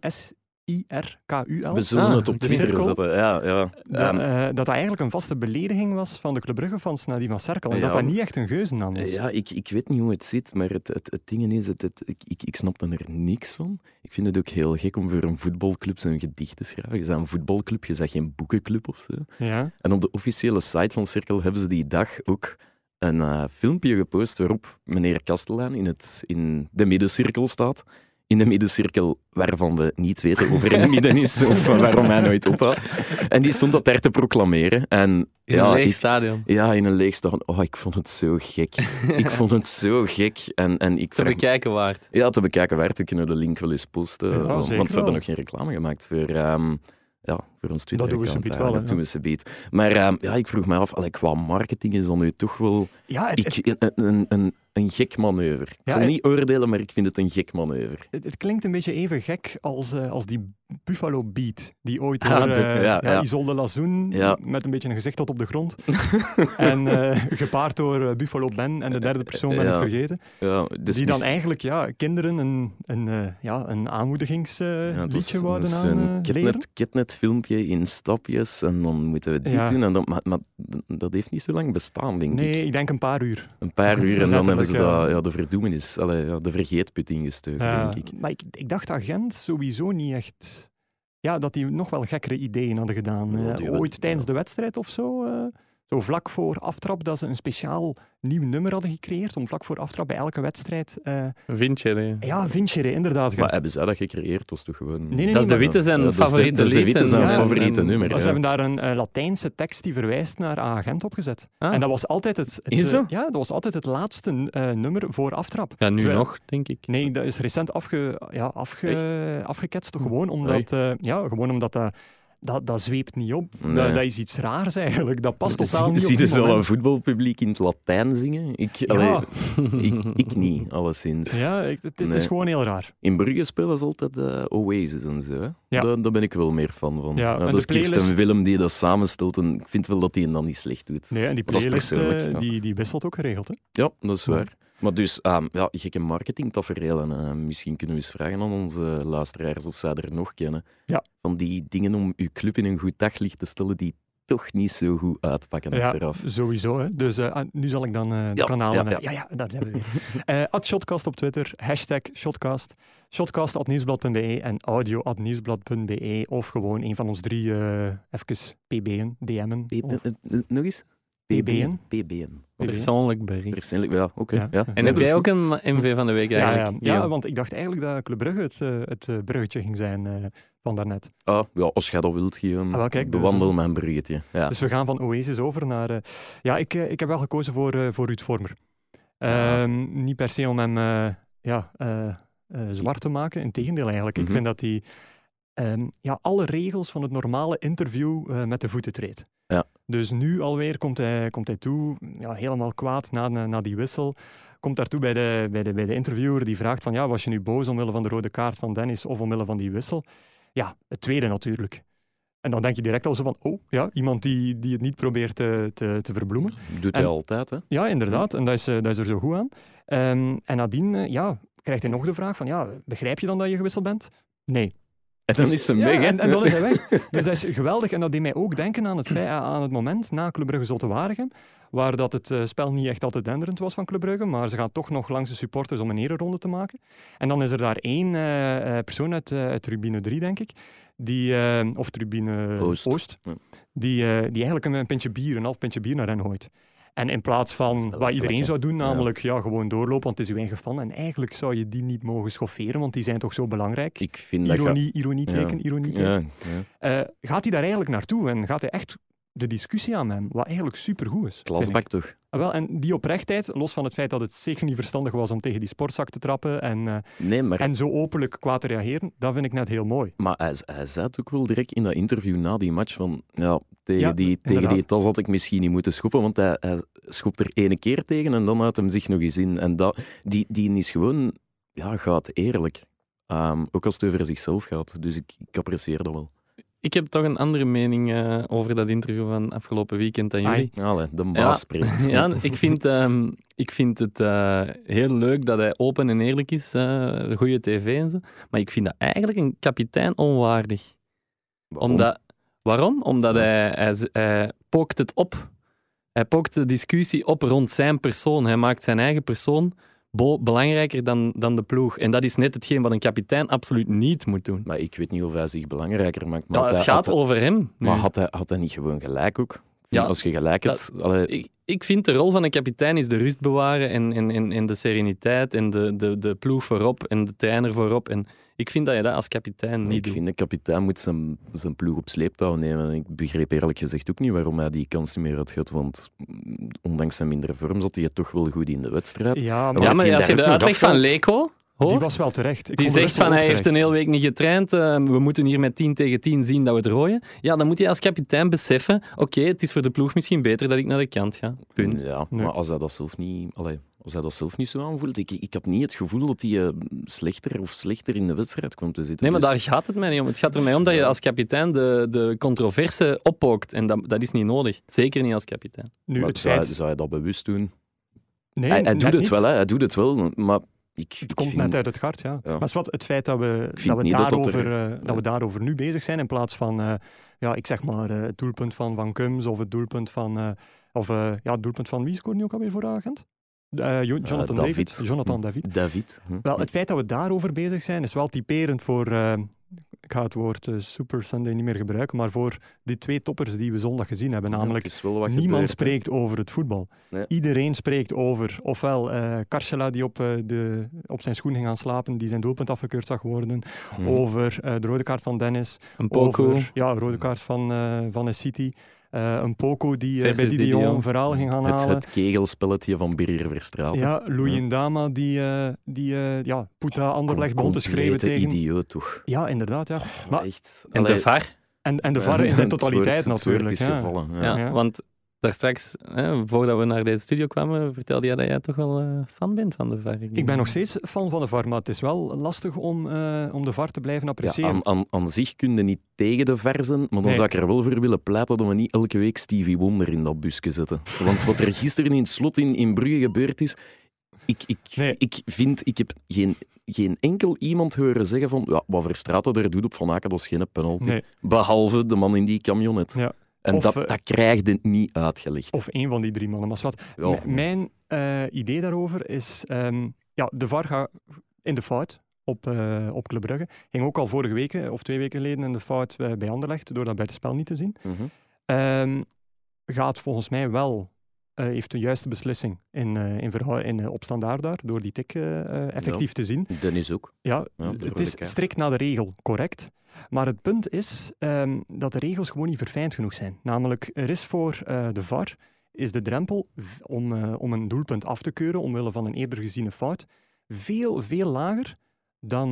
We zullen Ah, het op Twitter cirkel. zetten. Ja, ja. Dat, eh, dat dat eigenlijk een vaste belediging was van de Club Brugge-fans naar die van Cerkel. En Ja. dat dat niet echt een geuzennaam was. Ja, ik, ik weet niet hoe het zit, maar het, het, het ding is, het, het, ik, ik, ik snap er niks van. Ik vind het ook heel gek om voor een voetbalclub zo'n gedicht te schrijven. Je bent een voetbalclub, je bent geen boekenclub of zo. Ja. En op de officiële site van Cirkel hebben ze die dag ook een eh, filmpje gepost waarop meneer Kastelaan in, het, in de middencirkel staat, in de middencirkel waarvan we niet weten of er in het midden is of waarom hij nooit ophoudt. En die stond dat daar te proclameren. En In ja, een leeg ik- stadion. ja, in een leeg stadion. Oh, ik vond het zo gek. ik vond het zo gek. En, en ik Te vraag- bekijken waard. Ja, te bekijken waard. We kunnen de link wel eens posten. Ja, want we hebben nog geen reclame gemaakt voor, ehm, ja, voor ons Twitter. doen we subiet wel, hè, Dat doen we subiet. Maar ehm, ja, ik vroeg me af, allee, qua marketing is dat nu toch wel Ja, het, ik, een, een, een, een gek manoeuvre. Ik Ja, zal het- niet oordelen, maar ik vind het een gek manoeuvre. het, het klinkt een beetje even gek als, eh, als die Buffalo Beat, die ooit door de- eh, ja. Isolde Lazoen, met een beetje een gezicht tot op de grond, en eh, gepaard door eh, Buffalo Ben en de derde persoon ben ik vergeten, dus die dan eigenlijk ja, kinderen een, een, ja, een aanmoedigingsliedje was- wouden aan een. Kidnet, Kidnet-filmpje in stapjes en dan moeten we dit doen. En dan, maar, maar dat heeft niet zo lang bestaan, denk Nee, ik. ik denk een paar uur. Een paar uur en dan hebben ze Letterlijk, dat, ja. de verdoemenis, allee, ja, de vergeetput ingestoken, Ja, denk ik. Maar ik, ik dacht dat Gent sowieso niet echt... Ja, dat die nog wel gekkere ideeën hadden gedaan. Ja, Eh, die ooit tijdens ja. de wedstrijd of zo, eh, zo vlak voor aftrap, dat ze een speciaal nieuw nummer hadden gecreëerd om vlak voor aftrap bij elke wedstrijd... eh, Vind je? hè? ja, Vincere, inderdaad. Maar hebben zij dat gecreëerd? Dat was toch gewoon... Nee, nee, Dat is de witte zijn dat is de- favoriete dat is de witte zijn ja, favoriete nummer. Maar ja. ze hebben daar een eh, Latijnse tekst die verwijst naar agent opgezet. Ah. En dat was altijd het, het, Is eh, dat? ja, dat was altijd het laatste eh, nummer voor aftrap. Ja, nu Terwijl- nog, denk ik. Nee, dat is recent afge, ja, afge, afgeketst. Gewoon omdat, eh, ja, gewoon omdat dat, dat, dat zweept niet op. Nee. Dat, dat is iets raars eigenlijk. Dat past totaal niet Zie je die zo een voetbalpubliek in het Latijn zingen? Ik, Ja, allee, ik, ik niet, alleszins. ja ik, het, het Nee. is gewoon heel raar. In Brugge spelen ze altijd eh, Oasis en zo. Hè? Ja. Daar, daar ben ik wel meer fan van. Ja, dat is Kirsten playlist- Willem die dat samenstelt en ik vind wel dat hij dan niet slecht doet. Nee, en die playlist eh, ja. die, die wisselt ook geregeld. Hè? Ja, dat is waar. Maar dus, ehm, ja, gekke marketingtafereel. En eh, misschien kunnen we eens vragen aan onze luisteraars of zij er nog kennen. Ja. Van die dingen om uw club in een goed daglicht te stellen die toch niet zo goed uitpakken Ja, achteraf. sowieso. Hè. Dus eh, ah, nu zal ik dan eh, de Ja, kanalen... ja, ja, ja, daar zijn we weer. At Shotcast op Twitter, hashtag Shotcast, shotcast.nieuwsblad.be en audio.nieuwsblad.be of gewoon een van ons drie even pb'en, DM'en. Of- nog eens? PBN. PBN. Persoonlijk bericht. Persoonlijk, ja, oké. Ja. ja. En Ja, heb jij ook een MV van de week Ja, ja, eigenlijk? ja, Theo? want ik dacht eigenlijk dat Club Brugge het, eh, het eh, bruggetje ging zijn eh, van daarnet. Ah, ja, als jij dat wilt, Guillaume, Ah, wel, kijk, dus, bewandel mijn bruggetje. Ja. Dus we gaan van Oasis over naar... eh, ja, ik, ik heb wel gekozen voor, voor Ruud Vormer. Ja. Ehm, Niet per se om hem eh, ja, eh, eh, zwart te maken. Integendeel eigenlijk. Mhm. Ik vind dat hij ehm, ja, alle regels van het normale interview eh, met de voeten treedt. Ja. Dus nu alweer komt hij, komt hij toe, ja, helemaal kwaad na, na, die wissel. Komt daartoe bij de, bij, de, bij de interviewer die vraagt van ja, was je nu boos omwille van de rode kaart van Dennis of omwille van die wissel? Ja, het tweede natuurlijk. En dan denk je direct al zo van, oh ja, iemand die, die het niet probeert te, te, te verbloemen. Doet hij altijd, hè? Ja, inderdaad. En dat is, eh, dat is er zo goed aan. Ehm, en nadien eh, ja, krijgt hij nog de vraag van, ja, begrijp je dan dat je gewisseld bent? Nee. En dan is ze weg, hè? En, en dan is hij weg. Dus dat is geweldig. En dat deed mij ook denken aan het, feit, aan het moment na Club Brugge Zulte Waregem, waar dat het eh, spel niet echt altijd denderend was van Club Brugge, maar ze gaan toch nog langs de supporters om een ereronde te maken. En dan is er daar één eh, eh, persoon uit, uit tribune 3, denk ik, die, of tribune Oost. Die, die eigenlijk een, een pintje bier, een half pintje bier naar hen gooit. En in plaats van wat iedereen zou doen, namelijk ja. gewoon doorlopen, want het is uw eigen fan. En eigenlijk zou je die niet mogen schofferen, want die zijn toch zo belangrijk. Ik vind dat... Ironie, ironie Ja. teken, ironie Ja, teken. ja. Eh, gaat hij daar eigenlijk naartoe en gaat hij echt de discussie aan hem, wat eigenlijk supergoed is. Klasbak toch? Ah, wel, en die oprechtheid, los van het feit dat het zeker niet verstandig was om tegen die sportzak te trappen en, eh, Nee, maar, en zo openlijk kwaad te reageren, dat vind ik net heel mooi. maar hij, hij zei ook wel direct in dat interview na die match van... Ja, tegen, Ja, die, tegen die tas had ik misschien niet moeten schoppen, want hij, hij schopt er ene keer tegen en dan houdt hem zich nog eens in. En dat, die, die is gewoon... Ja, gaat eerlijk. Ehm, ook als het over zichzelf gaat. Dus ik, ik apprecieer dat wel. Ik heb toch een andere mening eh, over dat interview van afgelopen weekend dan jullie. Allee, de baas Ja. spreekt. Ja, ik vind, ehm, ik vind het eh, heel leuk dat hij open en eerlijk is, eh goede tv en zo. Maar ik vind dat eigenlijk een kapitein onwaardig. Waarom? Omdat, waarom? Omdat hij, hij, hij pookt het op. Hij pookt de discussie op rond zijn persoon. Hij maakt zijn eigen persoon bo- belangrijker dan, dan de ploeg. En dat is net hetgeen wat een kapitein absoluut niet moet doen. Maar ik weet niet of hij zich belangrijker maakt. Maar Ja, het hij- gaat had over hem. nu. Maar had hij, had hij niet gewoon gelijk ook? Ja, als je gelijk hebt... Ik, ik vind de rol van een kapitein is de rust bewaren en, en, en, en de sereniteit en de, de, de ploeg voorop en de trainer voorop. En ik vind dat je dat als kapitein niet ik doet. vind de kapitein moet zijn, zijn ploeg op sleeptouw nemen. En Ik begreep eerlijk gezegd ook niet waarom hij die kans niet meer had gehad. Want mm, ondanks zijn mindere vorm zat hij toch wel goed in de wedstrijd. Ja, maar Ja, maar als je de uitleg van afvalt. Leco die hoort, was wel terecht. Ik die zegt van hij heeft een hele week niet getraind, eh, we moeten hier met 10 tegen 10 zien dat we het rooien. Ja, dan moet je als kapitein beseffen, oké, het is voor de ploeg misschien beter dat ik naar de kant ga. Punt. Ja, Nee. maar als hij dat zelf niet, allee, als hij dat zelf niet zo aanvoelt, ik, ik had niet het gevoel dat hij eh, slechter of slechter in de wedstrijd kwam te zitten. Nee, maar Dus- daar gaat het mij niet om. Het gaat er mij om dat je als kapitein de, de controverse oppookt. En dat, dat is niet nodig. Zeker niet als kapitein. Nu, Maar het zou, feit... zou hij dat bewust doen? Nee, hij hij doet het niet. wel, hè, hij doet het wel, maar ik, Het ik komt vind- net uit het hart, ja. Ja. Maar is wat, het feit dat we, vind dat we, niet dat dat daarover, er- eh, dat we daarover nu bezig zijn, in plaats van, eh, ja, ik zeg maar, eh, het doelpunt van Van Kums of het doelpunt van, eh, of eh, ja, het doelpunt van wie scoorde nu ook alweer voor de agent? Eh, Jo- Jonathan Eh, David. Jonathan Hm. David. David. hm. Wel, het feit dat we daarover bezig zijn, is wel typerend voor, eh, ik ga het woord Super Sunday niet meer gebruiken, maar voor die twee toppers die we zondag gezien hebben, namelijk Niemand spreekt over het voetbal. Nee. Iedereen spreekt over, ofwel eh Karcela die op, eh, de, op zijn schoen ging gaan slapen, die zijn doelpunt afgekeurd zag worden, Hm. over eh, de rode kaart van Dennis, Een Poco. over ja, rode kaart van, eh van City, een Poco die eh, bij Didion Didion. een verhaal ging gaan het, halen. het kegelspelletje van Birger Verstraeten. ja, Louis Ja. Ndama die, eh die eh, ja, Puta Anderlecht begon te schreeuwen Complete tegen... idioot, toch? Ja, inderdaad. Ja. Maar- echt. En de VAR. En, en de ja, VAR in zijn het totaliteit woord- het woord natuurlijk. is ja. gevallen. Ja. Ja, Ja. want daar straks, hè, voordat we naar deze studio kwamen, vertelde jij dat jij toch wel eh, fan bent van de VAR. Ik ben nog steeds fan van de VAR, maar het is wel lastig om, eh, om de VAR te blijven Ja, appreciëren. aan, aan, aan zich kun je niet tegen de verzen, maar dan Nee. zou ik er wel voor willen pleiten dat we niet elke week Stevie Wonder in dat busje zetten. Want wat er gisteren in het slot in, in Brugge gebeurd is, ik, ik, Nee. ik vind, ik heb geen, geen enkel iemand horen zeggen van, ja, wat Verstraeten daar doet op Van Aken, dat is geen penalty. Nee. Behalve de man in die camionet. Ja. En Of, dat, eh, dat krijg je niet uitgelegd. Of één van die drie mannen. Maar wat, Ja. mijn eh, idee daarover is... ehm, ja, de VAR gaat in de fout op, eh op Club Brugge. Ging ook al vorige week, of twee weken geleden, in de fout bij Anderlecht, door dat buitenspel niet te zien. Mhm. Ehm, gaat volgens mij wel... eh, heeft de juiste beslissing in, eh, in, in, eh, op standaard daar, door die tik effectief te zien. Dennis ook. Ja, het is strikt naar de regel, correct. Maar het punt is ehm, dat de regels gewoon niet verfijnd genoeg zijn. Namelijk, er is voor de VAR is de drempel om, om een doelpunt af te keuren omwille van een eerder geziene fout veel, veel lager dan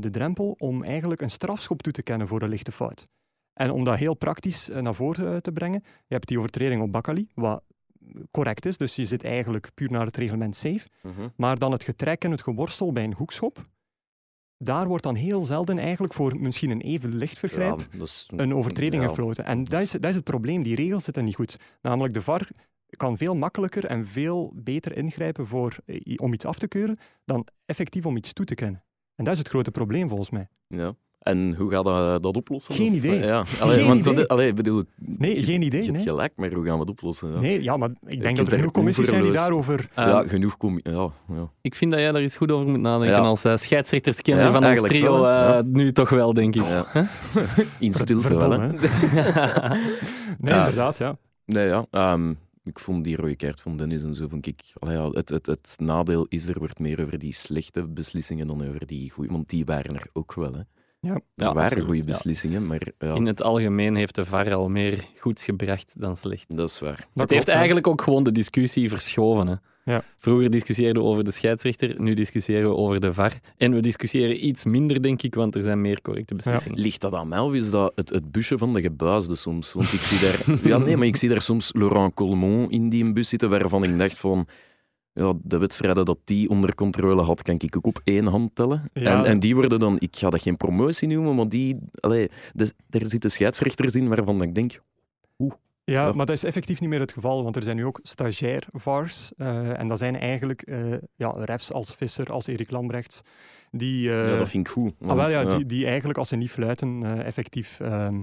de drempel om eigenlijk een strafschop toe te kennen voor een lichte fout. En om dat heel praktisch naar voren te brengen, je hebt die overtreding op Bakali, wat correct is, dus je zit eigenlijk puur naar het reglement safe. Mhm. Maar dan het getrek en het geworstel bij een hoekschop, daar wordt dan heel zelden eigenlijk voor misschien een even licht vergrijp Ja, een overtreding ja. gefloten. En dat is, dat is het probleem, die regels zitten niet goed. Namelijk, de VAR kan veel makkelijker en veel beter ingrijpen voor, eh, om iets af te keuren dan effectief om iets toe te kennen. En dat is het grote probleem volgens mij. Ja. En hoe gaat dat, dat oplossen? Geen Of, idee. eh, Ja. Allee, Geen want dat- idee. allee, bedoel, Nee, je- geen idee, Je hebt nee. gelijk, maar hoe gaan we het oplossen? Ja, Nee, ja, maar ik denk dat er genoeg commissies zijn die daarover... Eh, ja genoeg kom ja, ja. Ik vind dat jij daar eens goed over moet nadenken Ja. als uh, scheidsrechterskenner Ja, van ons trio. wel, hè. eh, Ja. Nu toch wel, denk ik. Ja. In stilte wel, hè. Nee, inderdaad, ja. Nee, ja. ehm, ik vond die rode kaart van Dennis en zo, vond ik... allee, ja, het, het, het nadeel is, er wordt meer over die slechte beslissingen dan over die goede. Want die waren er ook wel, hè. Ja. Ja, waren absoluut, goede ja. beslissingen, maar ja, In het algemeen heeft de VAR al meer goeds gebracht dan slecht. dat is waar. Dat het klopt, heeft ja. eigenlijk ook gewoon de discussie verschoven. Hè. Ja. Vroeger discussieerden we over de scheidsrechter, nu discussiëren we over de VAR. En we discussiëren iets minder, denk ik, want er zijn meer correcte beslissingen. Ligt dat aan mij of is dat het, het busje van de gebuisde soms? Want ik zie daar... Ja, nee, maar ik zie daar soms Laurent Colmont in die bus zitten, waarvan ik dacht van... Ja, de wedstrijden dat die onder controle had, kan ik ook op één hand tellen. Ja. En, en die worden dan... Ik ga dat geen promotie noemen, maar die... Allee, dus, er zitten scheidsrechters in waarvan ik denk... Ja, Ja. maar dat is effectief niet meer het geval, want er zijn nu ook stagiair VARs. eh, en dat zijn eigenlijk eh, ja, refs als Visser, als Erik Lambrechts, die, eh, ja, dat vind ik goed. ah, wel, ja, ja. Die, die eigenlijk, als ze niet fluiten, effectief ehm,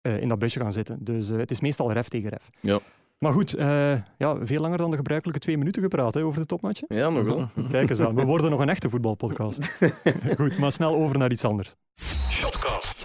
eh, in dat busje gaan zitten. Dus het is meestal ref tegen ref. Ja. Maar goed, eh, ja, veel langer dan de gebruikelijke twee minuten gepraat hè, over de topmatje. Ja, nog wel. Kijk eens aan, we worden nog een echte voetbalpodcast. goed, maar snel over naar iets anders. Shotcast.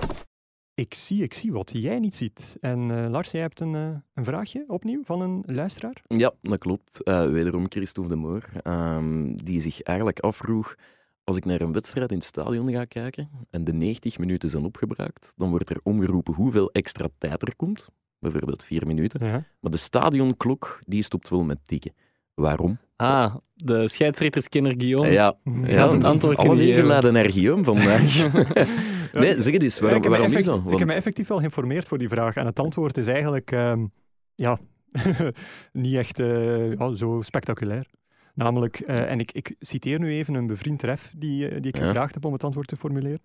ik zie, ik zie wat jij niet ziet. En eh, Lars, jij hebt een, eh, een vraagje opnieuw van een luisteraar. Ja, dat klopt. Eh, wederom Christophe de Moor, ehm, die zich eigenlijk afvroeg, als ik naar een wedstrijd in het stadion ga kijken en de 90 minuten zijn opgebruikt, dan wordt er omgeroepen hoeveel extra tijd er komt, bijvoorbeeld vier minuten. Ja. Maar de stadionklok, die stopt wel met tikken. Waarom? Ah, de scheidsrechterskenner Guillaume. Ja, Ja, het antwoord alle leiden naar Guillaume vandaag. nee, zeg het eens, waarom, ik heb me waarom is dat? Ik heb me effectief wel geïnformeerd voor die vraag. En het antwoord is eigenlijk, ehm, ja, niet echt eh, ja, zo spectaculair. Namelijk, eh, en ik, ik citeer nu even een bevriend ref die, eh, die ik Ja. gevraagd heb om het antwoord te formuleren.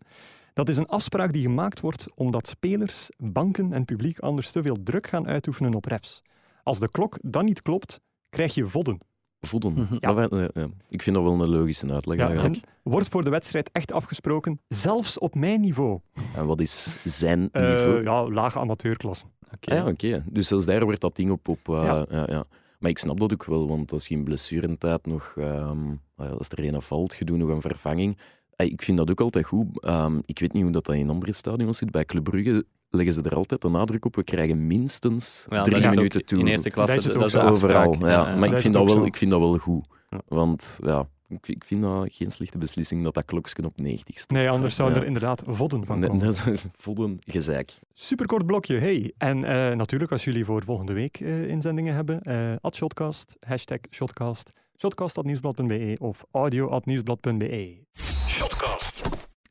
Dat is een afspraak die gemaakt wordt omdat spelers, banken en publiek anders te veel druk gaan uitoefenen op refs. Als de klok dan niet klopt, krijg je vodden. Voeden. Mhm. Eh, ja. Ik vind dat wel een logische uitleg. Ja, eigenlijk. wordt voor de wedstrijd echt afgesproken, zelfs op mijn niveau. En wat is zijn niveau? ja, lage amateurklasse. Oké. Ah ja, oké. Dus zelfs daar wordt dat ding op... op eh, Ja. Maar ik snap dat ook wel, want als je in blessurentijd nog... ehm, eh, als er een valt, je doet nog een vervanging. Ik vind dat ook altijd goed. Ehm, ik weet niet hoe dat dat in andere stadions zit. Bij Club Brugge leggen ze er altijd de nadruk op. We krijgen minstens Ja, drie minuten toe. In eerste klasse, Dat is dat. Overal, ja. Maar ik vind, dat wel, zo. ik vind dat wel goed. Want ja, ik, ik vind dat geen slechte beslissing dat dat klokje op 90 staat. Nee, anders zou Ja. er inderdaad vodden van komen. Dat is voelde gezeik. Superkort blokje, hey. En eh, natuurlijk, als jullie voor volgende week eh, inzendingen hebben, eh at Shotcast, hashtag Shotcast, shotcast.nieuwsblad.be of audio.nieuwsblad.be.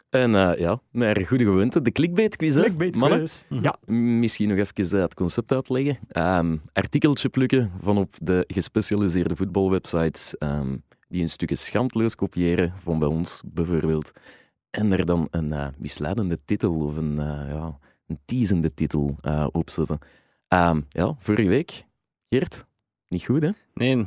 En eh, ja, naar goede gewoonte, de clickbait quiz. Clickbait quiz. Mhm. Ja, Misschien nog even het concept uitleggen. Ehm artikeltje plukken van op de gespecialiseerde voetbalwebsites ehm, die een stukje schandloos kopiëren, van bij ons bijvoorbeeld. En er dan een eh, misleidende titel of een, eh, ja, een teasende titel eh, opzetten. Ehm, ja, vorige week, Geert, niet goed hè? Nee,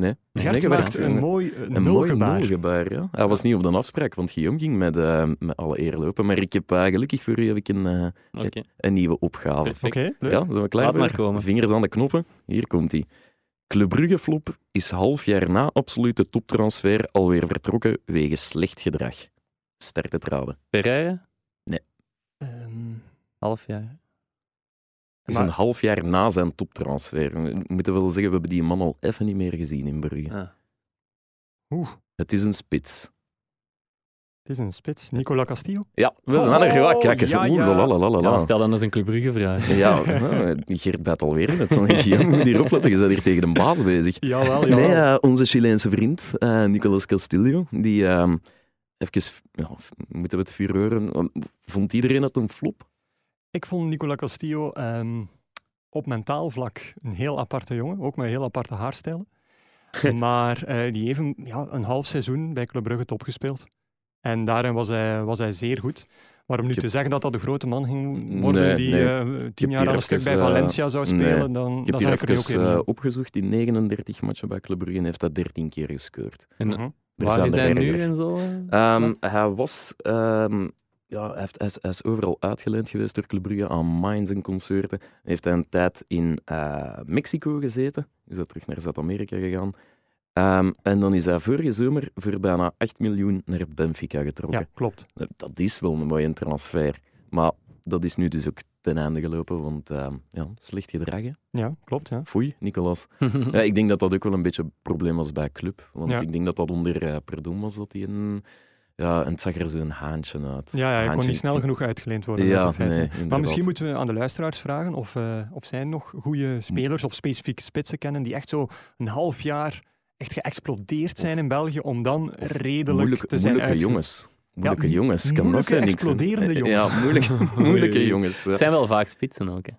Nee. Gert Nee, maakt een mooi uh, Een mooi nulgebaar. nulgebaar, ja. Hij was niet op de afspraak, want Guillaume ging met, eh, met alle eer lopen. Maar ik heb gelukkig voor u heb ik een, eh, een nieuwe opgave. Perfect. Oké, leuk. Ja, zijn we klaar Laat voor? maar komen. Vingers aan de knoppen. Hier komt hij. Club is half jaar na absolute toptransfer alweer vertrokken wegens slecht gedrag. Start het raden. Pereira, Ehm, half jaar. Het is Maar- een half jaar na zijn toptransfer. We moeten wel zeggen, we hebben die man al even niet meer gezien in Brugge. Ah. Oeh, Het is een spits. Het is een spits. Nicola Castillo. Ja, we Oh, zijn er. Ja, kijk eens. ja, Oeh, ja. lalalala. Ja, stel dan eens een Club Brugge vraag. Ja, nou, Geert bijt alweer in het. Guillaume moet hier opletten. Je bent hier tegen de baas bezig. Jawel, jawel. Nee, eh, onze Chileense vriend, eh, Nicolas Castillo, die... ehm even, ja, moeten we het vuur horen? Vond iedereen het een flop? Ik vond Nicola Castillo ehm, op mentaal vlak een heel aparte jongen, ook met heel aparte haarstijlen. maar eh, die heeft een, ja, een half seizoen bij Club Brugge top gespeeld. En daarin was hij, was hij zeer goed. Maar om nu heb- te zeggen dat dat de grote man ging worden Nee, die nee. eh, tien jaar aan een stuk bij eh, Valencia zou nee. spelen, dan, Ik heb dan zou ik er nu ook even in. eh, opgezocht. In 39 matchen bij Club Brugge heeft hij 13 keer gescoord. En Mhm. Waar zijn is hij nu en zo? Ehm, hij was... ehm, ja, hij, heeft, hij, is, hij is overal uitgeleend geweest door Club Brugge aan Mines en concerten. Hij heeft een tijd in eh, Mexico gezeten. Is hij terug naar Zuid-Amerika gegaan. Ehm, en dan is hij vorige zomer voor bijna 8 miljoen naar Benfica getrokken. Ja, klopt. Dat is wel een mooie transfer. Maar dat is nu dus ook ten einde gelopen, want ehm, ja, slecht gedrag. hè. Ja, klopt. Ja. Foei, Nicolas. Ja, ik denk dat dat ook wel een beetje een probleem was bij Club. Want Ja. ik denk dat dat onder uh, Perdom was dat hij een... Ja, en het zag er zo'n haantje uit. Ja, ja, hij kon niet snel genoeg uitgeleend worden. dat is Ja, nee, Maar misschien moeten we aan de luisteraars vragen of, eh, of zij nog goede spelers of specifieke spitsen kennen die echt zo een half jaar echt geëxplodeerd zijn in België om dan redelijk moeilijke, te zijn moeilijke uitge- jongens. Moeilijke mo- jongens, kan dat moeilijke, zijn? niks? exploderende jongens. Ja, moeilijke, moeilijke Oei. jongens. Het zijn wel vaak spitsen ook. Hè.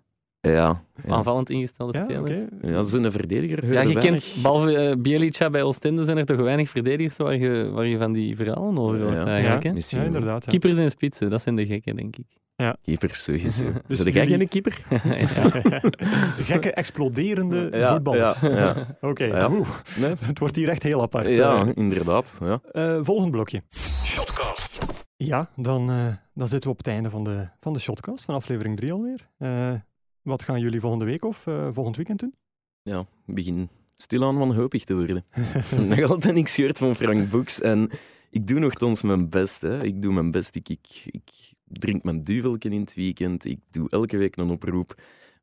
Ja, ja. Aanvallend ingestelde Ja, spelers. ja zo'n verdediger. Ja, je kent, behalve eh, Bielica bij Oostende, zijn er toch weinig verdedigers waar je, waar je van die verhalen over hoort Ja. eigenlijk. Ja, Hè? Inderdaad. Ja. Keepers en spitsen, dat zijn de gekken, denk ik. Keepers, sowieso. Dus Dus jij jullie- geen keeper? Gekke, exploderende Ja, voetballers. ja, ja. Oké, Ja. Nee? het wordt hier echt heel apart. Ja, inderdaad. Ja. eh, volgend blokje. Ja, dan, eh, dan zitten we op het einde van de, van de shotcast, van aflevering 3 alweer. Eh, wat gaan jullie volgende week of eh, volgend weekend doen? ja, begin stilaan wanhopig te worden. Nog altijd niks gehoord van Frank Boeks en ik doe nogthans mijn best. Hè. Ik doe mijn best. Ik, ik, ik drink mijn duveltje in het weekend. Ik doe elke week een oproep.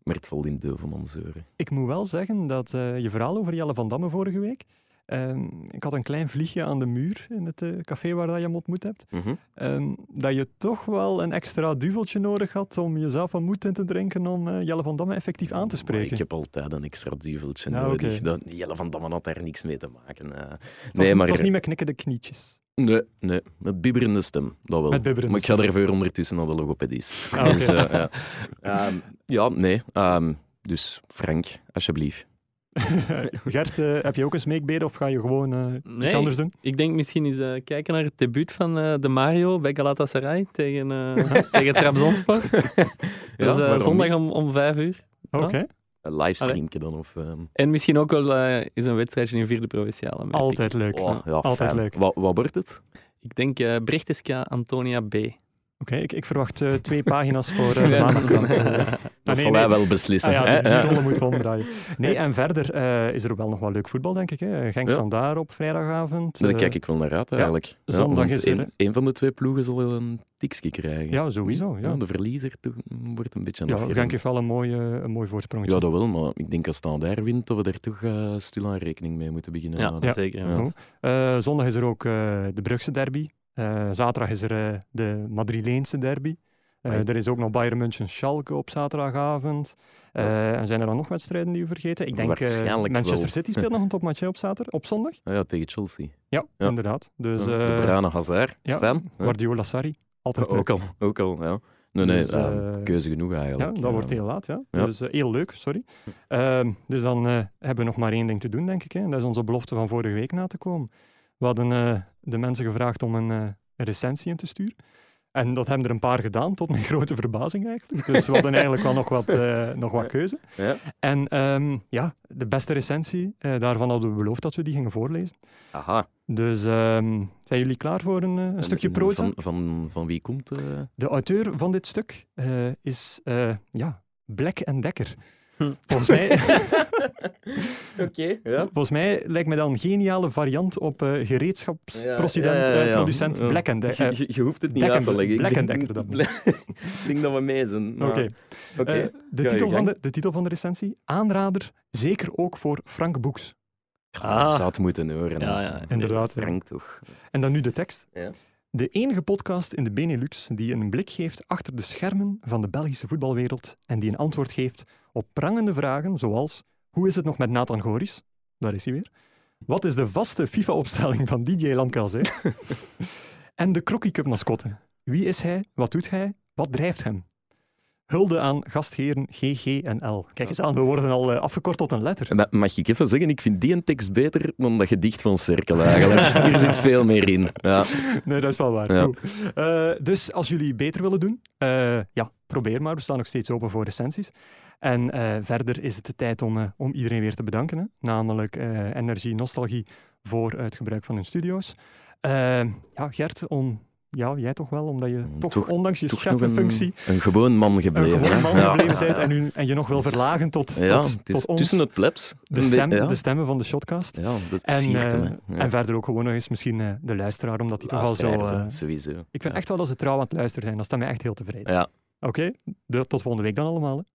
Maar het valt in Deuvelman zeuren. Ik moet wel zeggen dat eh, je verhaal over Jelle van Damme vorige week. Ehm, ik had een klein vliegje aan de muur in het eh, café waar dat je hem ontmoet hebt. Mhm. ehm, dat je toch wel een extra duveltje nodig had om jezelf wat moed in te drinken om eh, Jelle van Damme effectief aan te Maar spreken. ik heb altijd een extra duveltje Ja, nodig. Dat, Jelle van Damme had daar niks mee te maken. eh. Het was, nee, niet- maar... het was niet met knikkende knietjes. Nee, nee, met bibberende stem, dat wel. Met bibberende maar ik ga ervoor ondertussen naar de logopedist. Ah, dus, ja. Ehm, ja, nee. dus Frank, alsjeblieft. Gert, eh, heb je ook een smeekbede of ga je gewoon eh, iets anders doen? Ik denk misschien eens eh, kijken naar het debuut van eh, de Mario bij Galatasaray tegen, eh tegen Trabzonspor. Dat is eh, waarom zondag om, om vijf uur. Oké, Een livestreamje dan? Of, ehm, En misschien ook wel eh, is een wedstrijdje in vierde provinciale. altijd leuk. oh, ja, Altijd fijn. leuk. Wat, wat wordt het? Ik denk eh Brechteska Antonia B. Oké, ik, ik verwacht eh, twee pagina's voor eh, de Ja. Dat nee, zal nee. hij wel beslissen. Ah, hè? ja, die, Ja. die rollen moeten we omdraaien. Nee, en verder eh, is er wel nog wel leuk voetbal, denk ik. Hè. Genk Ja. Standaard op vrijdagavond. Daar Eh, kijk ik wel naar uit, eigenlijk. Ja, zondag is er, een, een van de twee ploegen zal een tikje krijgen. Ja, sowieso. Ja. de verliezer toch, wordt een beetje Ja, afgerond. Genk heeft wel een mooi, een mooi voorsprongetje. Ja, dat wel, maar ik denk als Standaard wint, dat we daar toch eh stil aan rekening mee moeten beginnen Ja, zeker. Ja. Eh, zondag is er ook eh, de Brugse derby. Eh, zaterdag is er de Madrileense derby. Eh, er is ook nog Bayern München Schalke op zaterdagavond. Eh, en zijn er dan nog wedstrijden die we vergeten? Ik denk eh, Manchester wel. City speelt nog een topmatch op zaterdag, op zondag. Ah ja, tegen Chelsea. Ja, Ja. inderdaad. Dus Ja, de bruine Hazard, ja, fan. Ja. Guardiola Sarri, altijd. Ook al, ook al, ja. Nee, nee, Dus, keuze genoeg Ja, eigenlijk. dat Ja. wordt heel laat, ja. Ja. Dus heel leuk, sorry. Ehm, dus dan hebben we nog maar één ding te doen, denk ik. Hè. En dat is onze belofte van vorige week na te komen. We hadden de mensen gevraagd om een, een recensie in te sturen. En dat hebben er een paar gedaan, tot mijn grote verbazing eigenlijk. Dus we hadden eigenlijk wel nog wat, eh, nog wat keuze. Ja. En ehm, ja, de beste recensie, eh, daarvan hadden we beloofd dat we die gingen voorlezen. Aha. Dus ehm, zijn jullie klaar voor een, eh, een stukje proza? Van, van, van wie komt... De auteur van dit stuk is ja, Black Decker. Hm. Volgens mij, Oké, ja. volgens mij lijkt me dat een geniale variant op eh gereedschapsproducent Ja, ja. Black Decker. Je, je- je hoeft het niet uit te leggen. Ik Black Decker dan. Ik denk dat we mee zijn. Oké. Oké. Eh, de, titel van de, de titel van de recensie, aanrader, zeker ook voor Frank Boeks. Ah. Ah. zou het moeten horen. Ja, ja, inderdaad. Frank toch. En dan nu de tekst. Ja. De enige podcast in de Benelux die een blik geeft achter de schermen van de Belgische voetbalwereld en die een antwoord geeft op prangende vragen zoals hoe is het nog met Nathan Goris? Daar is hij weer. Wat is de vaste FIFA-opstelling van DJ Lamkelzee? en de Crocky Cup mascotte. Wie is hij? Wat doet hij? Wat drijft hem? Hulde aan gastheren GG en L. Kijk eens aan, we worden al eh, afgekort tot een letter. Ma- Mag ik even zeggen, ik vind die een tekst beter dan dat gedicht van Cirkel eigenlijk. Hier zit veel meer in. Ja. Nee, dat is wel waar. Ja. Eh, dus als jullie beter willen doen, eh, ja, probeer maar. We staan nog steeds open voor recensies. En eh, verder is het de tijd om, eh, om iedereen weer te bedanken. Hè? Namelijk eh, Energie Nostalgie voor het gebruik van hun studio's. Ja, Gert, om, ja, jij toch wel, omdat je Mm, toch, toch- ondanks je nog een, cheffunctie een gewoon man een gebleven. gewoon hè? man Ja. gebleven bent en, u, en je nog wil verlagen tot, Ja, tot, ons, tussen het plebs. de, Een stem, stemmen van de Shotcast. Ja, dat En, me. En verder ook gewoon nog eens misschien de luisteraar, omdat die toch al zo... Sowieso. ik vind echt wel dat ze trouw aan het luisteren zijn. Dat staat mij echt heel tevreden. Ja. Oké, tot volgende week dan allemaal.